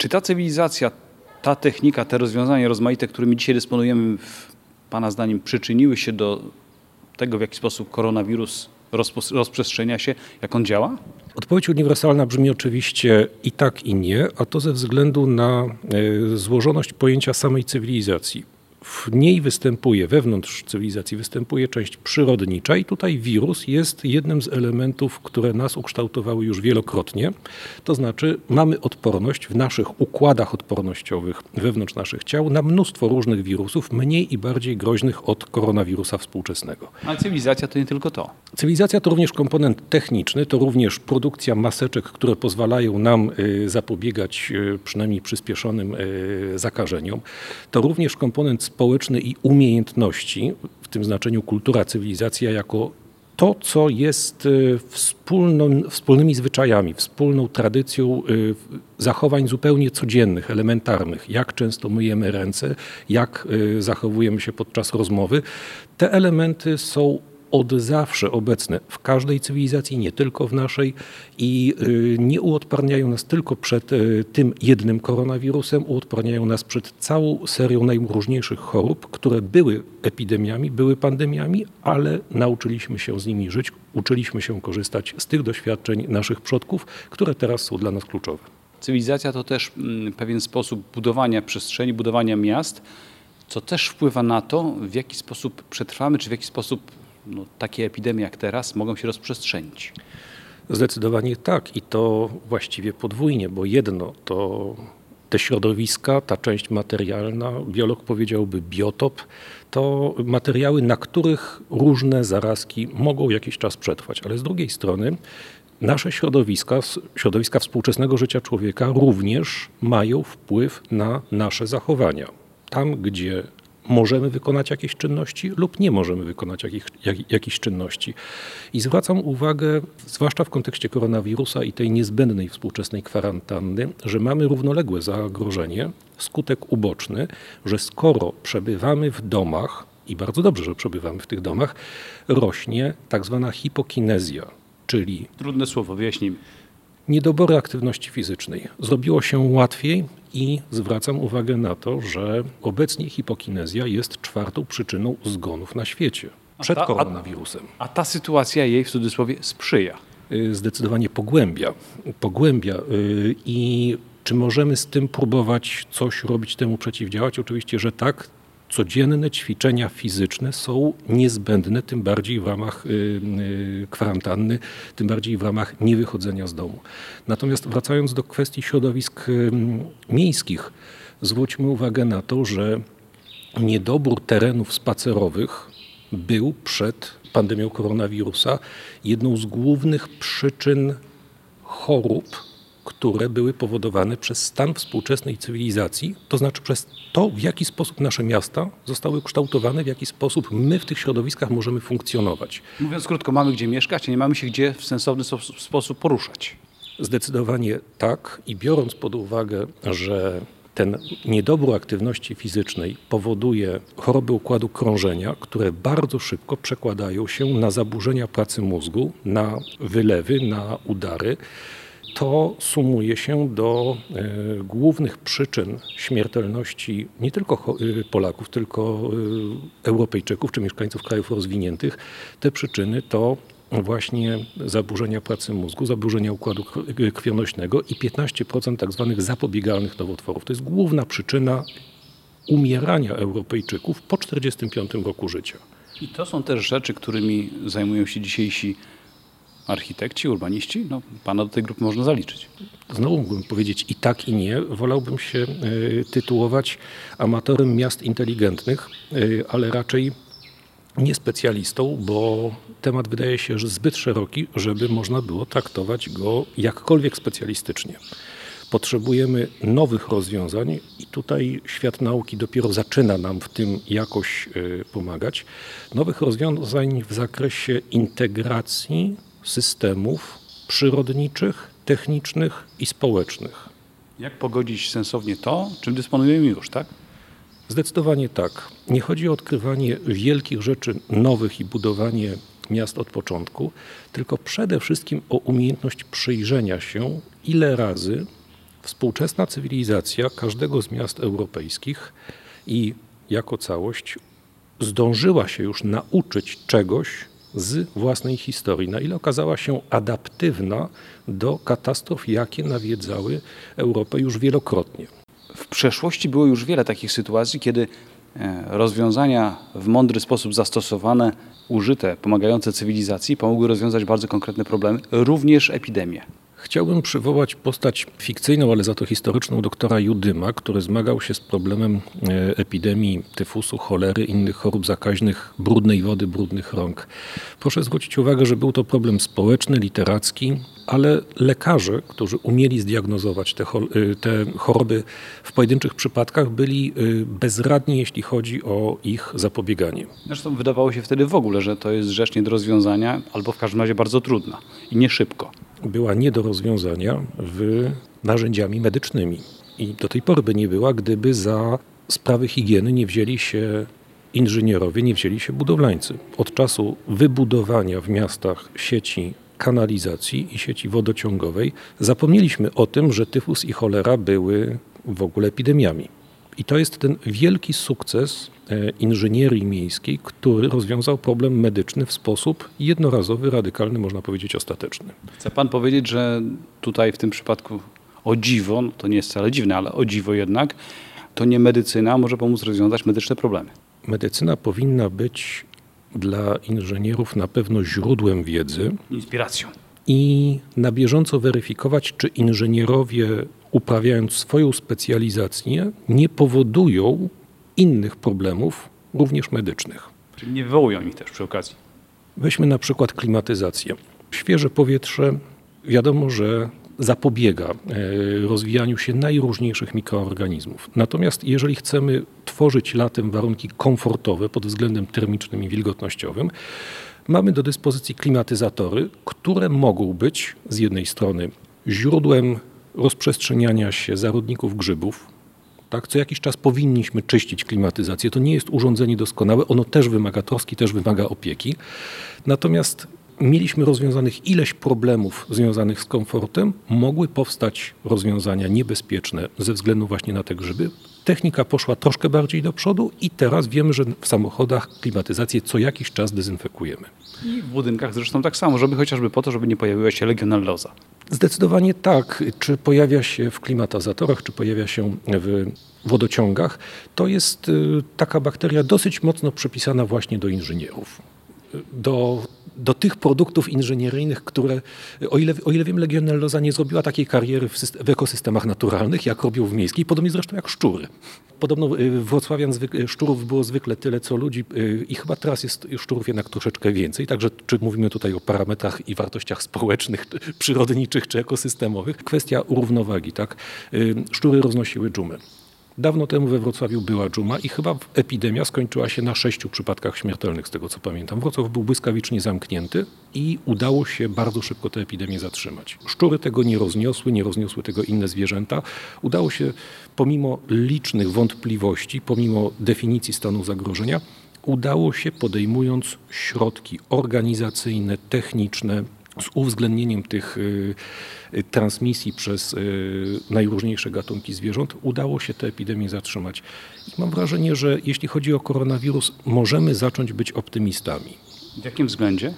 Czy ta cywilizacja, ta technika, te rozwiązania rozmaite, którymi dzisiaj dysponujemy, Pana zdaniem przyczyniły się do tego, w jaki sposób koronawirus rozprzestrzenia się, jak on działa? Odpowiedź uniwersalna brzmi oczywiście i tak, i nie, a to ze względu na e, złożoność pojęcia samej cywilizacji w niej występuje, wewnątrz cywilizacji występuje część przyrodnicza i tutaj wirus jest jednym z elementów, które nas ukształtowały już wielokrotnie. To znaczy mamy odporność w naszych układach odpornościowych wewnątrz naszych ciał na mnóstwo różnych wirusów, mniej i bardziej groźnych od koronawirusa współczesnego. Ale cywilizacja to nie tylko to. Cywilizacja to również komponent techniczny, to również produkcja maseczek, które pozwalają nam y, zapobiegać y, przynajmniej przyspieszonym y, zakażeniom. To również komponent społeczny i umiejętności, w tym znaczeniu kultura, cywilizacja, jako to, co jest e, wspólną, wspólnymi zwyczajami, wspólną tradycją e, zachowań zupełnie codziennych, elementarnych, jak często myjemy ręce, jak e, zachowujemy się podczas rozmowy, te elementy są od zawsze obecne w każdej cywilizacji, nie tylko w naszej i y, nie uodparniają nas tylko przed y, tym jednym koronawirusem, uodparniają nas przed całą serią najróżniejszych chorób, które były epidemiami, były pandemiami, ale nauczyliśmy się z nimi żyć, uczyliśmy się korzystać z tych doświadczeń naszych przodków, które teraz są dla nas kluczowe. Cywilizacja to też mm, pewien sposób budowania przestrzeni, budowania miast, co też wpływa na to, w jaki sposób przetrwamy, czy w jaki sposób no, takie epidemie jak teraz mogą się rozprzestrzenić? Zdecydowanie tak i to właściwie podwójnie, bo jedno to te środowiska, ta część materialna, biolog powiedziałby biotop, to materiały, na których różne zarazki mogą jakiś czas przetrwać, ale z drugiej strony nasze środowiska, środowiska współczesnego życia człowieka również mają wpływ na nasze zachowania. Tam, gdzie możemy wykonać jakieś czynności lub nie możemy wykonać jakich, jak, jakichś czynności. I zwracam uwagę, zwłaszcza w kontekście koronawirusa i tej niezbędnej współczesnej kwarantanny, że mamy równoległe zagrożenie, skutek uboczny, że skoro przebywamy w domach, i bardzo dobrze, że przebywamy w tych domach, rośnie tak zwana hipokinezja, czyli. Trudne słowo, wyjaśnijmy niedobory aktywności fizycznej. Zrobiło się łatwiej i zwracam uwagę na to, że obecnie hipokinezja jest czwartą przyczyną zgonów na świecie przed a ta, koronawirusem. A, a ta sytuacja jej w cudzysłowie sprzyja? Y, zdecydowanie pogłębia. Pogłębia y, i czy możemy z tym próbować coś robić, temu przeciwdziałać? Oczywiście, że tak codzienne ćwiczenia fizyczne są niezbędne, tym bardziej w ramach y, y, kwarantanny, tym bardziej w ramach niewychodzenia z domu. Natomiast wracając do kwestii środowisk y, miejskich, zwróćmy uwagę na to, że niedobór terenów spacerowych był przed pandemią koronawirusa jedną z głównych przyczyn chorób które były powodowane przez stan współczesnej cywilizacji, to znaczy przez to, w jaki sposób nasze miasta zostały ukształtowane, w jaki sposób my w tych środowiskach możemy funkcjonować. Mówiąc krótko, mamy gdzie mieszkać, a nie mamy się gdzie w sensowny sposób poruszać. Zdecydowanie tak i biorąc pod uwagę, że ten niedobór aktywności fizycznej powoduje choroby układu krążenia, które bardzo szybko przekładają się na zaburzenia pracy mózgu, na wylewy, na udary to sumuje się do e, głównych przyczyn śmiertelności nie tylko e, Polaków, tylko e, Europejczyków czy mieszkańców krajów rozwiniętych. Te przyczyny to właśnie zaburzenia pracy mózgu, zaburzenia układu krwionośnego i 15% tak zwanych zapobiegalnych nowotworów. To jest główna przyczyna umierania Europejczyków po 45 roku życia. I to są też rzeczy, którymi zajmują się dzisiejsi architekci, urbaniści? No, pana do tej grupy można zaliczyć. Znowu mógłbym powiedzieć i tak, i nie. Wolałbym się y, tytułować amatorem miast inteligentnych, y, ale raczej nie specjalistą, bo temat wydaje się że zbyt szeroki, żeby można było traktować go jakkolwiek specjalistycznie. Potrzebujemy nowych rozwiązań i tutaj świat nauki dopiero zaczyna nam w tym jakoś y, pomagać. Nowych rozwiązań w zakresie integracji systemów przyrodniczych, technicznych i społecznych. Jak pogodzić sensownie to, czym dysponujemy już, tak? Zdecydowanie tak. Nie chodzi o odkrywanie wielkich rzeczy nowych i budowanie miast od początku, tylko przede wszystkim o umiejętność przyjrzenia się, ile razy Współczesna cywilizacja każdego z miast europejskich i jako całość zdążyła się już nauczyć czegoś z własnej historii, na ile okazała się adaptywna do katastrof, jakie nawiedzały Europę już wielokrotnie. W przeszłości było już wiele takich sytuacji, kiedy e, rozwiązania w mądry sposób zastosowane, użyte, pomagające cywilizacji, pomogły rozwiązać bardzo konkretne problemy, również epidemie. Chciałbym przywołać postać fikcyjną, ale za to historyczną doktora Judyma, który zmagał się z problemem e, epidemii tyfusu, cholery, innych chorób zakaźnych, brudnej wody, brudnych rąk. Proszę zwrócić uwagę, że był to problem społeczny, literacki, ale lekarze, którzy umieli zdiagnozować te, e, te choroby w pojedynczych przypadkach, byli e, bezradni, jeśli chodzi o ich zapobieganie. Zresztą wydawało się wtedy w ogóle, że to jest rzecz nie do rozwiązania, albo w każdym razie bardzo trudna i nie szybko była nie do rozwiązania w narzędziami medycznymi. I do tej pory by nie była, gdyby za sprawy higieny nie wzięli się inżynierowie, nie wzięli się budowlańcy. Od czasu wybudowania w miastach sieci kanalizacji i sieci wodociągowej zapomnieliśmy o tym, że tyfus i cholera były w ogóle epidemiami. I to jest ten wielki sukces inżynierii miejskiej, który rozwiązał problem medyczny w sposób jednorazowy, radykalny, można powiedzieć ostateczny. Chce pan powiedzieć, że tutaj w tym przypadku o dziwo, no to nie jest wcale dziwne, ale o dziwo jednak, to nie medycyna może pomóc rozwiązać medyczne problemy. Medycyna powinna być dla inżynierów na pewno źródłem wiedzy. Inspiracją. I na bieżąco weryfikować, czy inżynierowie uprawiając swoją specjalizację, nie powodują innych problemów, również medycznych. Czyli nie wywołują ich też przy okazji. Weźmy na przykład klimatyzację. Świeże powietrze, wiadomo, że zapobiega e, rozwijaniu się najróżniejszych mikroorganizmów. Natomiast jeżeli chcemy tworzyć latem warunki komfortowe pod względem termicznym i wilgotnościowym, mamy do dyspozycji klimatyzatory, które mogą być z jednej strony źródłem rozprzestrzeniania się zarodników grzybów. Tak, co jakiś czas powinniśmy czyścić klimatyzację. To nie jest urządzenie doskonałe, ono też wymaga troski, też wymaga opieki. Natomiast mieliśmy rozwiązanych ileś problemów związanych z komfortem, mogły powstać rozwiązania niebezpieczne ze względu właśnie na te grzyby. Technika poszła troszkę bardziej do przodu i teraz wiemy, że w samochodach klimatyzację co jakiś czas dezynfekujemy. I w budynkach zresztą tak samo, żeby chociażby po to, żeby nie pojawiła się legionelloza. Zdecydowanie tak. Czy pojawia się w klimatazatorach, czy pojawia się w wodociągach, to jest y, taka bakteria dosyć mocno przypisana właśnie do inżynierów. Do do tych produktów inżynieryjnych, które, o ile, o ile wiem, legionelloza nie zrobiła takiej kariery w, w ekosystemach naturalnych, jak robił w miejskiej, podobnie zresztą jak szczury. Podobno y, wrocławian zwyk, szczurów było zwykle tyle, co ludzi y, i chyba teraz jest szczurów jednak troszeczkę więcej. Także czy mówimy tutaj o parametrach i wartościach społecznych, przyrodniczych czy ekosystemowych. Kwestia równowagi, tak? Y, szczury roznosiły dżumy. Dawno temu we Wrocławiu była dżuma i chyba epidemia skończyła się na sześciu przypadkach śmiertelnych, z tego co pamiętam. Wrocław był błyskawicznie zamknięty i udało się bardzo szybko tę epidemię zatrzymać. Szczury tego nie rozniosły, nie rozniosły tego inne zwierzęta. Udało się pomimo licznych wątpliwości, pomimo definicji stanu zagrożenia, udało się podejmując środki organizacyjne, techniczne, z uwzględnieniem tych y, y, transmisji przez y, najróżniejsze gatunki zwierząt udało się tę epidemię zatrzymać. I mam wrażenie, że jeśli chodzi o koronawirus, możemy zacząć być optymistami. W jakim względzie?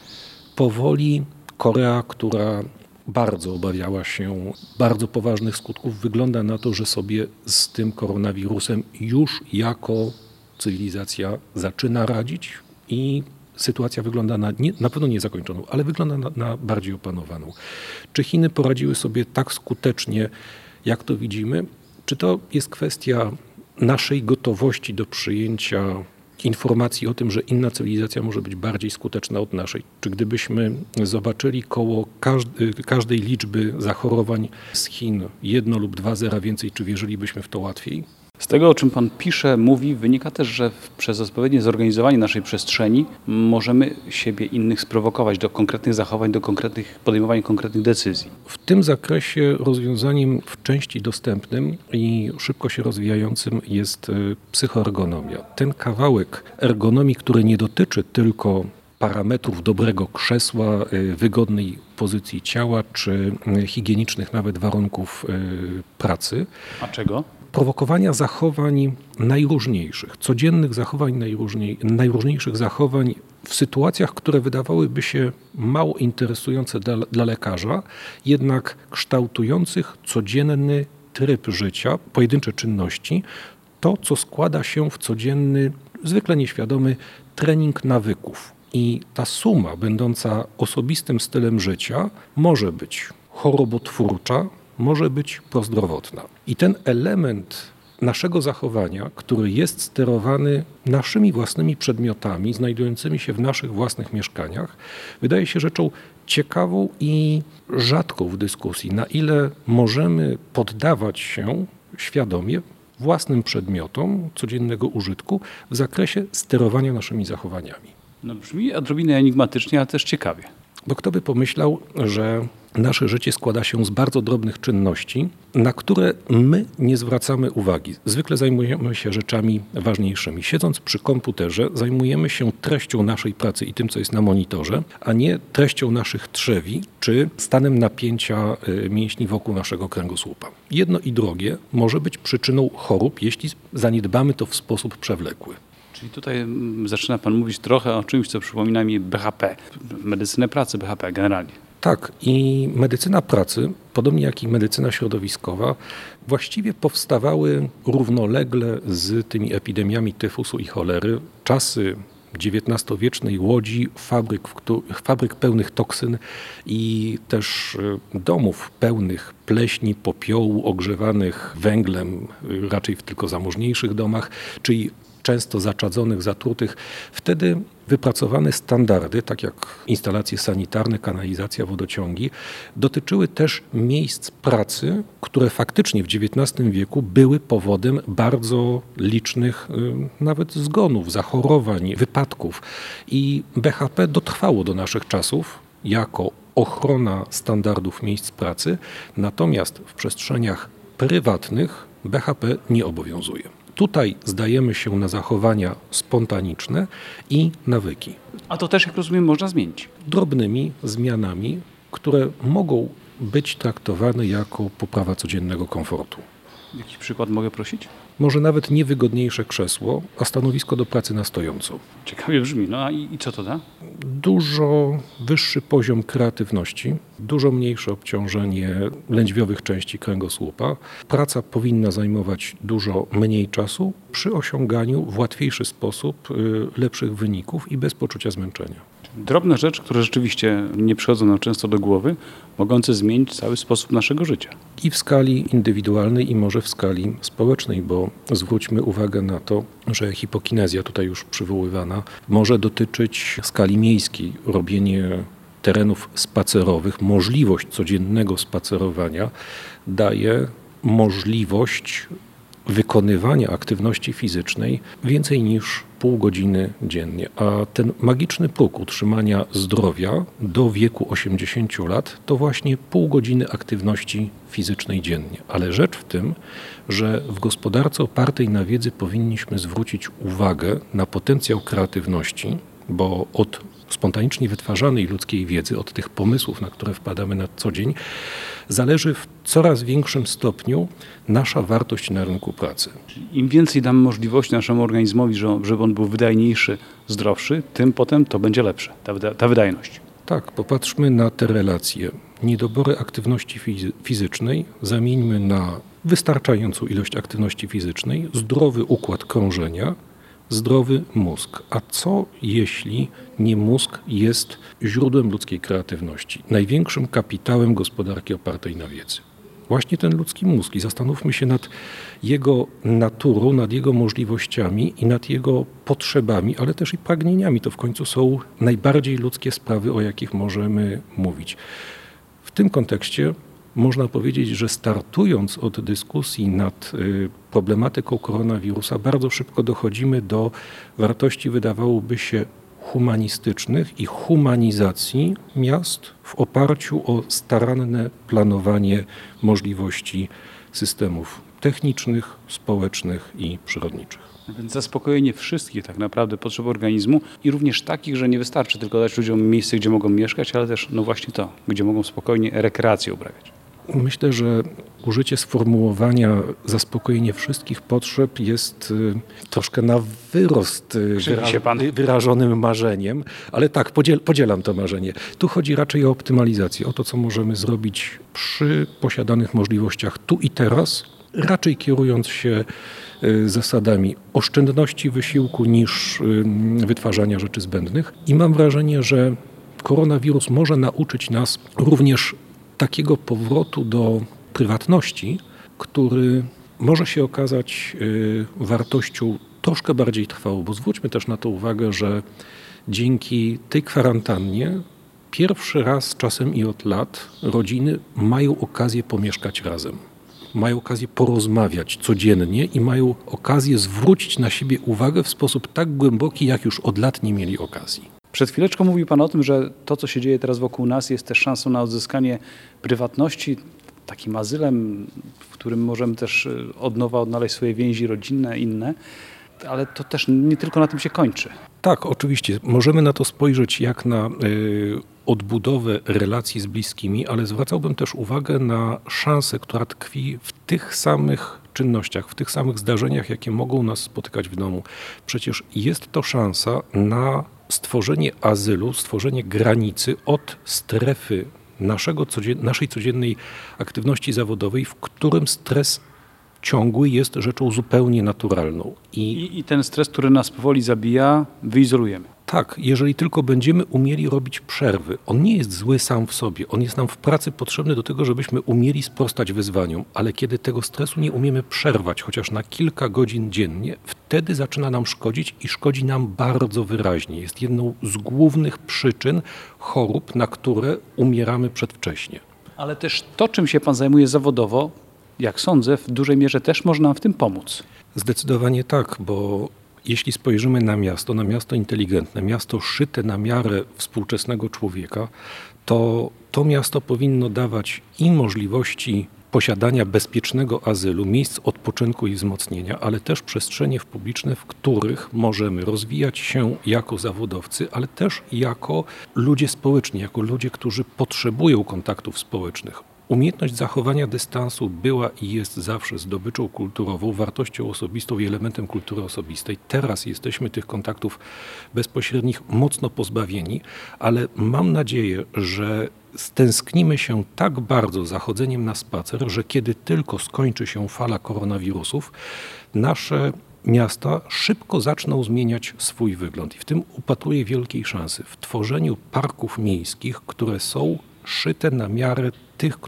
Powoli Korea, która bardzo obawiała się bardzo poważnych skutków, wygląda na to, że sobie z tym koronawirusem już jako cywilizacja zaczyna radzić i sytuacja wygląda na, nie, na pewno niezakończoną, ale wygląda na, na bardziej opanowaną. Czy Chiny poradziły sobie tak skutecznie, jak to widzimy? Czy to jest kwestia naszej gotowości do przyjęcia informacji o tym, że inna cywilizacja może być bardziej skuteczna od naszej. Czy gdybyśmy zobaczyli koło każdej, każdej liczby zachorowań z Chin jedno lub dwa zera więcej, czy wierzylibyśmy w to łatwiej? Z tego, o czym Pan pisze, mówi, wynika też, że przez odpowiednie zorganizowanie naszej przestrzeni możemy siebie innych sprowokować do konkretnych zachowań, do konkretnych podejmowania konkretnych decyzji. W tym zakresie rozwiązaniem w części dostępnym i szybko się rozwijającym jest y, psychoergonomia. Ten kawałek ergonomii, który nie dotyczy tylko parametrów dobrego krzesła, y, wygodnej pozycji ciała czy y, higienicznych nawet warunków y, pracy A czego? prowokowania zachowań najróżniejszych, codziennych zachowań, najróżniej, najróżniejszych zachowań w sytuacjach, które wydawałyby się mało interesujące dla, dla lekarza, jednak kształtujących codzienny tryb życia, pojedyncze czynności, to co składa się w codzienny, zwykle nieświadomy trening nawyków. I ta suma, będąca osobistym stylem życia, może być chorobotwórcza, może być prozdrowotna. I ten element naszego zachowania, który jest sterowany naszymi własnymi przedmiotami, znajdującymi się w naszych własnych mieszkaniach, wydaje się rzeczą ciekawą i rzadką w dyskusji, na ile możemy poddawać się świadomie własnym przedmiotom codziennego użytku w zakresie sterowania naszymi zachowaniami. No brzmi odrobinę enigmatycznie, ale też ciekawie. Bo kto by pomyślał, że nasze życie składa się z bardzo drobnych czynności, na które my nie zwracamy uwagi. Zwykle zajmujemy się rzeczami ważniejszymi. Siedząc przy komputerze, zajmujemy się treścią naszej pracy i tym, co jest na monitorze, a nie treścią naszych trzewi czy stanem napięcia y, mięśni wokół naszego kręgosłupa. Jedno i drugie może być przyczyną chorób, jeśli zaniedbamy to w sposób przewlekły. Czyli tutaj mm, zaczyna Pan mówić trochę o czymś, co przypomina mi BHP, medycynę pracy BHP generalnie. Tak, i medycyna pracy, podobnie jak i medycyna środowiskowa, właściwie powstawały równolegle z tymi epidemiami tyfusu i cholery. Czasy XIX-wiecznej łodzi, fabryk, fabryk pełnych toksyn i też y, domów pełnych pleśni, popiołu, ogrzewanych węglem, y, raczej w tylko zamożniejszych domach, czyli często zaczadzonych, zatrutych. Wtedy wypracowane standardy, tak jak instalacje sanitarne, kanalizacja, wodociągi, dotyczyły też miejsc pracy, które faktycznie w XIX wieku były powodem bardzo licznych y, nawet zgonów, zachorowań, wypadków. I BHP dotrwało do naszych czasów jako ochrona standardów miejsc pracy, natomiast w przestrzeniach prywatnych BHP nie obowiązuje. Tutaj zdajemy się na zachowania spontaniczne i nawyki. A to też, jak rozumiem, można zmienić. Drobnymi zmianami, które mogą być traktowane jako poprawa codziennego komfortu. Jaki przykład mogę prosić? Może nawet niewygodniejsze krzesło, a stanowisko do pracy na stojąco. Ciekawie brzmi. No a i, i co to da? Dużo wyższy poziom kreatywności, dużo mniejsze obciążenie lędźwiowych części kręgosłupa. Praca powinna zajmować dużo mniej czasu przy osiąganiu w łatwiejszy sposób y, lepszych wyników i bez poczucia zmęczenia. Drobne rzeczy, które rzeczywiście nie przychodzą nam często do głowy, mogące zmienić cały sposób naszego życia. I w skali indywidualnej, i może w skali społecznej, bo zwróćmy uwagę na to, że hipokinezja, tutaj już przywoływana, może dotyczyć skali miejskiej. Robienie terenów spacerowych, możliwość codziennego spacerowania daje możliwość wykonywania aktywności fizycznej więcej niż pół godziny dziennie. A ten magiczny próg utrzymania zdrowia do wieku 80 lat to właśnie pół godziny aktywności fizycznej dziennie. Ale rzecz w tym, że w gospodarce opartej na wiedzy powinniśmy zwrócić uwagę na potencjał kreatywności, bo od spontanicznie wytwarzanej ludzkiej wiedzy, od tych pomysłów, na które wpadamy na co dzień, zależy w coraz większym stopniu nasza wartość na rynku pracy. Im więcej damy możliwości naszemu organizmowi, że- żeby on był wydajniejszy, zdrowszy, tym potem to będzie lepsze, ta, ta wydajność. Tak, popatrzmy na te relacje. Niedobory aktywności fizy- fizycznej zamieńmy na wystarczającą ilość aktywności fizycznej, zdrowy układ krążenia, zdrowy mózg. A co jeśli nie mózg jest źródłem ludzkiej kreatywności, największym kapitałem gospodarki opartej na wiedzy? Właśnie ten ludzki mózg i zastanówmy się nad jego naturą, nad jego możliwościami i nad jego potrzebami, ale też i pragnieniami. To w końcu są najbardziej ludzkie sprawy, o jakich możemy mówić. W tym kontekście można powiedzieć, że startując od dyskusji nad y, problematyką koronawirusa, bardzo szybko dochodzimy do wartości, wydawałoby się, humanistycznych i humanizacji miast w oparciu o staranne planowanie możliwości systemów technicznych, społecznych i przyrodniczych. Więc zaspokojenie wszystkich tak naprawdę potrzeb organizmu i również takich, że nie wystarczy tylko dać ludziom miejsce, gdzie mogą mieszkać, ale też no właśnie to, gdzie mogą spokojnie rekreację uprawiać. Myślę, że użycie sformułowania zaspokojenie wszystkich potrzeb jest y, troszkę na wyrost y, pan. y, wyrażonym marzeniem, ale tak, podziel, podzielam to marzenie. Tu chodzi raczej o optymalizację, o to, co możemy zrobić przy posiadanych możliwościach tu i teraz, raczej kierując się zasadami oszczędności wysiłku niż wytwarzania rzeczy zbędnych. I mam wrażenie, że koronawirus może nauczyć nas również takiego powrotu do prywatności, który może się okazać y, wartością troszkę bardziej trwałą, bo zwróćmy też na to uwagę, że dzięki tej kwarantannie pierwszy raz czasem i od lat rodziny mają okazję pomieszkać razem. Mają okazję porozmawiać codziennie i mają okazję zwrócić na siebie uwagę w sposób tak głęboki, jak już od lat nie mieli okazji. Przed chwileczką mówił Pan o tym, że to, co się dzieje teraz wokół nas, jest też szansą na odzyskanie prywatności, takim azylem, w którym możemy też y, od nowa odnaleźć swoje więzi rodzinne, inne. Ale to też nie tylko na tym się kończy. Tak, oczywiście. Możemy na to spojrzeć jak na y, odbudowę relacji z bliskimi, ale zwracałbym też uwagę na szansę, która tkwi w tych samych czynnościach, w tych samych zdarzeniach, jakie mogą nas spotykać w domu. Przecież jest to szansa na stworzenie azylu, stworzenie granicy od strefy naszego naszej codziennej aktywności zawodowej, w którym stres ciągły jest rzeczą zupełnie naturalną. I I, I ten stres, który nas powoli zabija, wyizolujemy. tak, jeżeli tylko będziemy umieli robić przerwy, on nie jest zły sam w sobie, on jest nam w pracy potrzebny do tego, żebyśmy umieli sprostać wyzwaniom, ale kiedy tego stresu nie umiemy przerwać, chociaż na kilka godzin dziennie, wtedy zaczyna nam szkodzić i szkodzi nam bardzo wyraźnie. Jest jedną z głównych przyczyn chorób, na które umieramy przedwcześnie. Ale też to, czym się Pan zajmuje zawodowo, jak sądzę, w dużej mierze też może nam w tym pomóc. Zdecydowanie tak, bo jeśli spojrzymy na miasto, na miasto inteligentne, miasto szyte na miarę współczesnego człowieka, to to miasto powinno dawać i możliwości posiadania bezpiecznego azylu, miejsc odpoczynku i wzmocnienia, ale też przestrzenie publiczne, w których możemy rozwijać się jako zawodowcy, ale też jako ludzie społeczni, jako ludzie, którzy potrzebują kontaktów społecznych. Umiejętność zachowania dystansu była i jest zawsze zdobyczą kulturową, wartością osobistą i elementem kultury osobistej. Teraz jesteśmy tych kontaktów bezpośrednich mocno pozbawieni, ale mam nadzieję, że stęsknimy się tak bardzo za chodzeniem na spacer, że kiedy tylko skończy się fala koronawirusów, nasze miasta szybko zaczną zmieniać swój wygląd. I w tym upatruję wielkiej szansy w tworzeniu parków miejskich, które są szyte na miarę tych,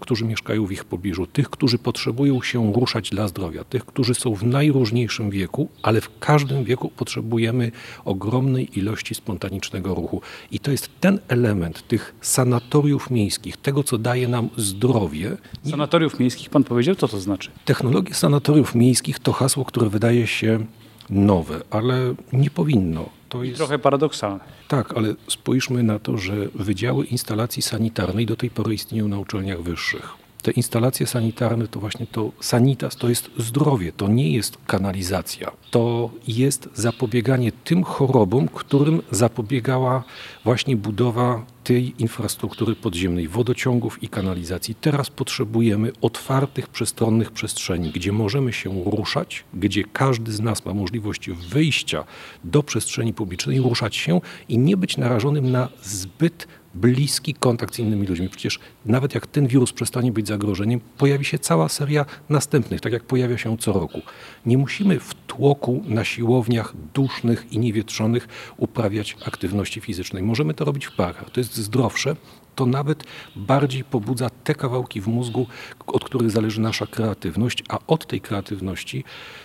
którzy- mieszkają w ich pobliżu, tych, którzy potrzebują się ruszać dla zdrowia, tych, którzy są w najróżniejszym wieku, ale w każdym wieku potrzebujemy ogromnej ilości spontanicznego ruchu. I to jest ten element tych sanatoriów miejskich, tego, co daje nam zdrowie. Sanatoriów miejskich, Pan powiedział, co to znaczy? Technologie sanatoriów miejskich to hasło, które wydaje się nowe, ale nie powinno. To jest... Trochę paradoksalne. Tak, ale spójrzmy na to, że wydziały instalacji sanitarnej do tej pory istnieją na uczelniach wyższych. Te instalacje sanitarne to właśnie to sanitas, to jest zdrowie, to nie jest kanalizacja. To jest zapobieganie tym chorobom, którym zapobiegała właśnie budowa tej infrastruktury podziemnej, wodociągów i kanalizacji. Teraz potrzebujemy otwartych, przestronnych przestrzeni, gdzie możemy się ruszać, gdzie każdy z nas ma możliwość wyjścia do przestrzeni publicznej, ruszać się i nie być narażonym na zbyt bliski kontakt z innymi ludźmi. Przecież nawet jak ten wirus przestanie być zagrożeniem, pojawi się cała seria następnych, tak jak pojawia się co roku. Nie musimy w tłoku na siłowniach dusznych i niewietrzonych uprawiać aktywności fizycznej. Możemy to robić w parkach. To jest zdrowsze. To nawet bardziej pobudza te kawałki w mózgu, od których zależy nasza kreatywność, a od tej kreatywności,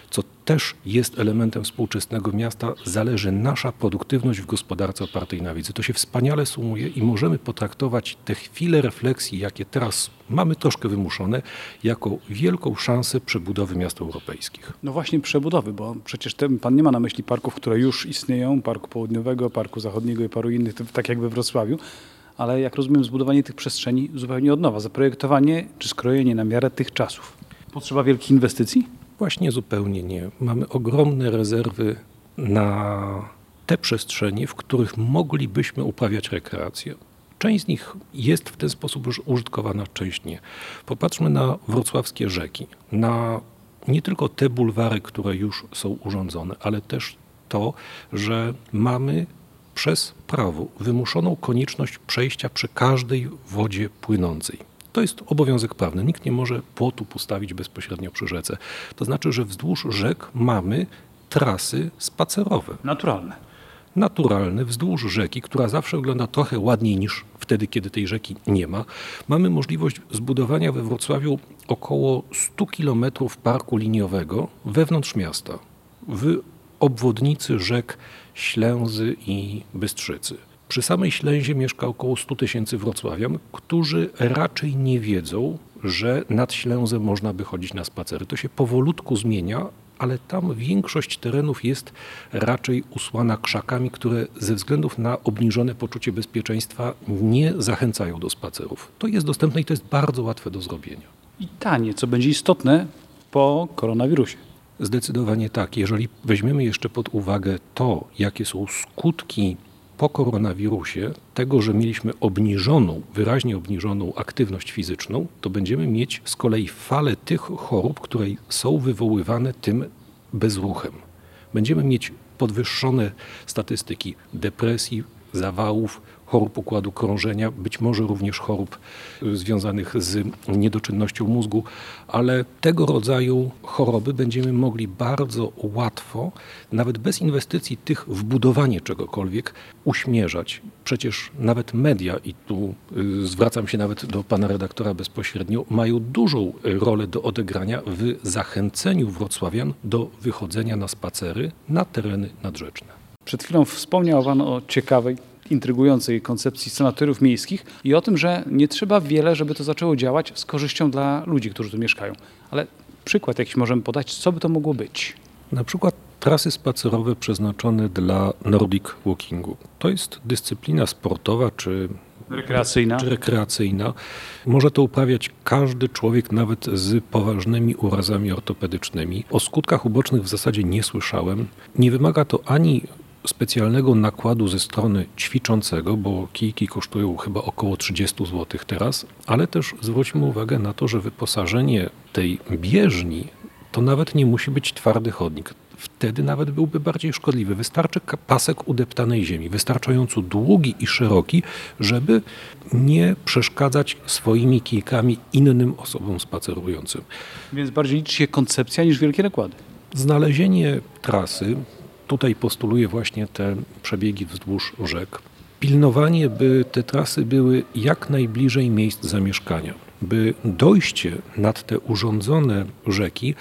co też jest elementem współczesnego miasta, zależy nasza produktywność w gospodarce opartej na wiedzy. To się wspaniale sumuje i możemy potraktować te chwile refleksji, jakie teraz mamy troszkę wymuszone, jako wielką szansę przebudowy miast europejskich. No właśnie przebudowy, bo przecież ten, Pan nie ma na myśli parków, które już istnieją, Parku Południowego, Parku Zachodniego i paru innych, tak jak we Wrocławiu, ale jak rozumiem zbudowanie tych przestrzeni zupełnie od nowa, zaprojektowanie czy skrojenie na miarę tych czasów. Potrzeba wielkich inwestycji? Właśnie zupełnie nie. Mamy ogromne rezerwy na te przestrzenie, w których moglibyśmy uprawiać rekreację. Część z nich jest w ten sposób już użytkowana, część nie. Popatrzmy na wrocławskie rzeki, na nie tylko te bulwary, które już są urządzone, ale też to, że mamy przez prawo wymuszoną konieczność przejścia przy każdej wodzie płynącej. To jest obowiązek prawny. Nikt nie może płotu postawić bezpośrednio przy rzece. To znaczy, że wzdłuż rzek mamy trasy spacerowe Naturalne. naturalny wzdłuż rzeki, która zawsze wygląda trochę ładniej niż wtedy, kiedy tej rzeki nie ma. Mamy możliwość zbudowania we Wrocławiu około 100 kilometrów parku liniowego wewnątrz miasta, w obwodnicy rzek Ślęzy i Bystrzycy. Przy samej Ślęzie mieszka około 100 tysięcy wrocławian, którzy raczej nie wiedzą, że nad Ślęzę można by chodzić na spacery. To się powolutku zmienia, ale tam większość terenów jest raczej usłana krzakami, które ze względów na obniżone poczucie bezpieczeństwa nie zachęcają do spacerów. To jest dostępne i to jest bardzo łatwe do zrobienia. I tanie, co będzie istotne po koronawirusie. Zdecydowanie tak. Jeżeli weźmiemy jeszcze pod uwagę to, jakie są skutki po koronawirusie, tego, że mieliśmy obniżoną, wyraźnie obniżoną aktywność fizyczną, to będziemy mieć z kolei falę tych chorób, które są wywoływane tym bezruchem. Będziemy mieć podwyższone statystyki depresji, zawałów, chorób układu krążenia, być może również chorób y, związanych z niedoczynnością mózgu, ale tego rodzaju choroby będziemy mogli bardzo łatwo, nawet bez inwestycji tych w budowanie czegokolwiek, uśmierzać. Przecież nawet media, i tu y, zwracam się nawet do pana redaktora bezpośrednio, mają dużą rolę do odegrania w zachęceniu wrocławian do wychodzenia na spacery na tereny nadrzeczne. Przed chwilą wspomniał Pan o ciekawej, intrygującej koncepcji sanatoriów miejskich i o tym, że nie trzeba wiele, żeby to zaczęło działać z korzyścią dla ludzi, którzy tu mieszkają. Ale przykład jakiś możemy podać, co by to mogło być? Na przykład trasy spacerowe przeznaczone dla Nordic Walkingu. To jest dyscyplina sportowa czy Rekreacyjna. czy rekreacyjna. Może to uprawiać każdy człowiek, nawet z poważnymi urazami ortopedycznymi. O skutkach ubocznych w zasadzie nie słyszałem. Nie wymaga to ani specjalnego nakładu ze strony ćwiczącego, bo kijki kosztują chyba około 30 zł teraz, ale też zwróćmy uwagę na to, że wyposażenie tej bieżni to nawet nie musi być twardy chodnik. Wtedy nawet byłby bardziej szkodliwy. Wystarczy pasek udeptanej ziemi, wystarczająco długi i szeroki, żeby nie przeszkadzać swoimi kijkami innym osobom spacerującym. Więc bardziej liczy się koncepcja niż wielkie nakłady. Znalezienie trasy, tutaj postuluję właśnie te przebiegi wzdłuż rzek. Pilnowanie, by te trasy były jak najbliżej miejsc zamieszkania, by dojście nad te urządzone rzeki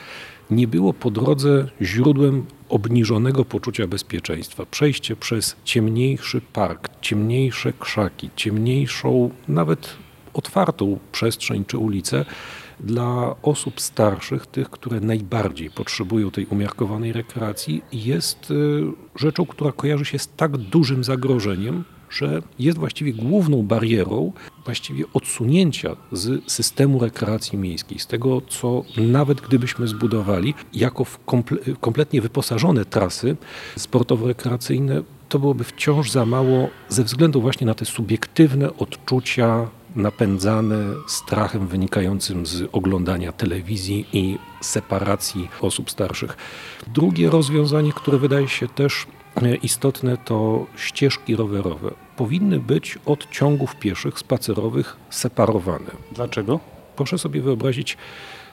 nie było po drodze źródłem obniżonego poczucia bezpieczeństwa. Przejście przez ciemniejszy park, ciemniejsze krzaki, ciemniejszą, nawet otwartą przestrzeń czy ulicę dla osób starszych, tych, które najbardziej potrzebują tej umiarkowanej rekreacji, jest y, rzeczą, która kojarzy się z tak dużym zagrożeniem, że jest właściwie główną barierą właściwie odsunięcia z systemu rekreacji miejskiej, z tego, co nawet gdybyśmy zbudowali jako komple- kompletnie wyposażone trasy sportowo-rekreacyjne, to byłoby wciąż za mało ze względu właśnie na te subiektywne odczucia napędzane strachem wynikającym z oglądania telewizji i separacji osób starszych. Drugie rozwiązanie, które wydaje się też e, istotne, to ścieżki rowerowe. Powinny być od ciągów pieszych, spacerowych separowane. Dlaczego? Proszę sobie wyobrazić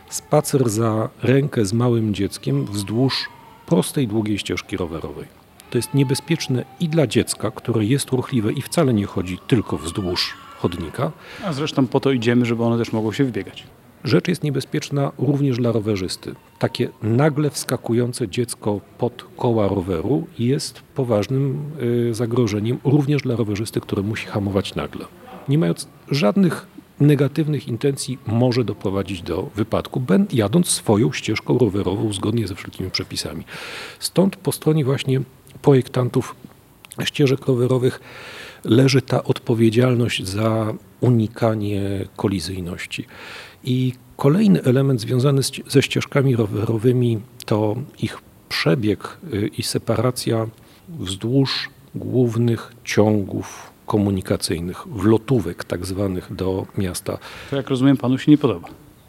spacer za rękę z małym dzieckiem wzdłuż prostej, długiej ścieżki rowerowej. To jest niebezpieczne i dla dziecka, które jest ruchliwe i wcale nie chodzi tylko wzdłuż chodnika. A zresztą po to idziemy, żeby one też mogły się wybiegać. Rzecz jest niebezpieczna również dla rowerzysty. Takie nagle wskakujące dziecko pod koła roweru jest poważnym y, zagrożeniem również dla rowerzysty, który musi hamować nagle. Nie mając żadnych negatywnych intencji może doprowadzić do wypadku, jadąc swoją ścieżką rowerową zgodnie ze wszelkimi przepisami. Stąd po stronie właśnie projektantów ścieżek rowerowych leży ta odpowiedzialność za unikanie kolizyjności. I kolejny element związany z, ze ścieżkami rowerowymi to ich przebieg y, i separacja wzdłuż głównych ciągów komunikacyjnych, wlotówek tak zwanych do miasta. To jak rozumiem, panu się nie podoba.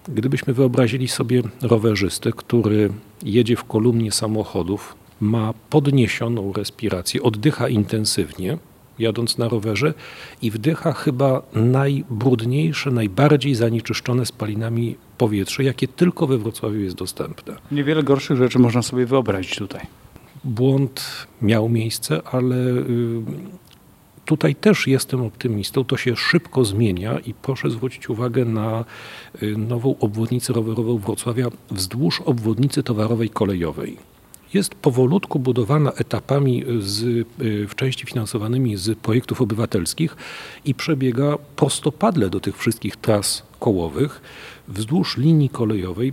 Gdybyśmy wyobrazili sobie rowerzystę, który jedzie w kolumnie samochodów, ma podniesioną respirację, oddycha intensywnie, jadąc na rowerze i wdycha chyba najbrudniejsze, najbardziej zanieczyszczone spalinami powietrze, jakie tylko we Wrocławiu jest dostępne. Niewiele gorszych rzeczy można sobie wyobrazić tutaj. Błąd miał miejsce, ale y, tutaj też jestem optymistą. To się szybko zmienia i proszę zwrócić uwagę na y, nową obwodnicę rowerową Wrocławia wzdłuż obwodnicy towarowej kolejowej. Jest powolutku budowana etapami z, y, w części finansowanymi z projektów obywatelskich i przebiega prostopadle do tych wszystkich tras kołowych wzdłuż linii kolejowej,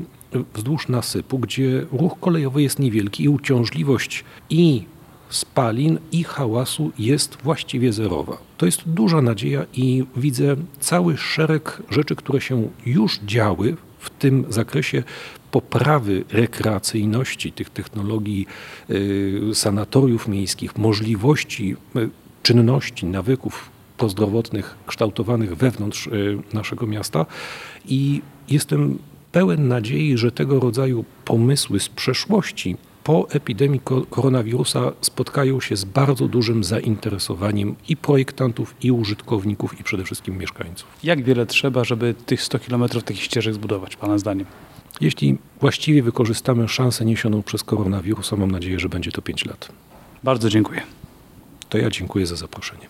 wzdłuż nasypu, gdzie ruch kolejowy jest niewielki i uciążliwość i spalin i hałasu jest właściwie zerowa. To jest duża nadzieja i widzę cały szereg rzeczy, które się już działy w tym zakresie poprawy rekreacyjności tych technologii y, sanatoriów miejskich, możliwości y, czynności, nawyków prozdrowotnych kształtowanych wewnątrz y, naszego miasta i jestem pełen nadziei, że tego rodzaju pomysły z przeszłości po epidemii ko- koronawirusa spotkają się z bardzo dużym zainteresowaniem i projektantów, i użytkowników, i przede wszystkim mieszkańców. Jak wiele trzeba, żeby tych 100 kilometrów takich ścieżek zbudować, pana zdaniem? Jeśli właściwie wykorzystamy szansę niesioną przez koronawirusa, mam nadzieję, że będzie to 5 lat. Bardzo dziękuję. To ja dziękuję za zaproszenie.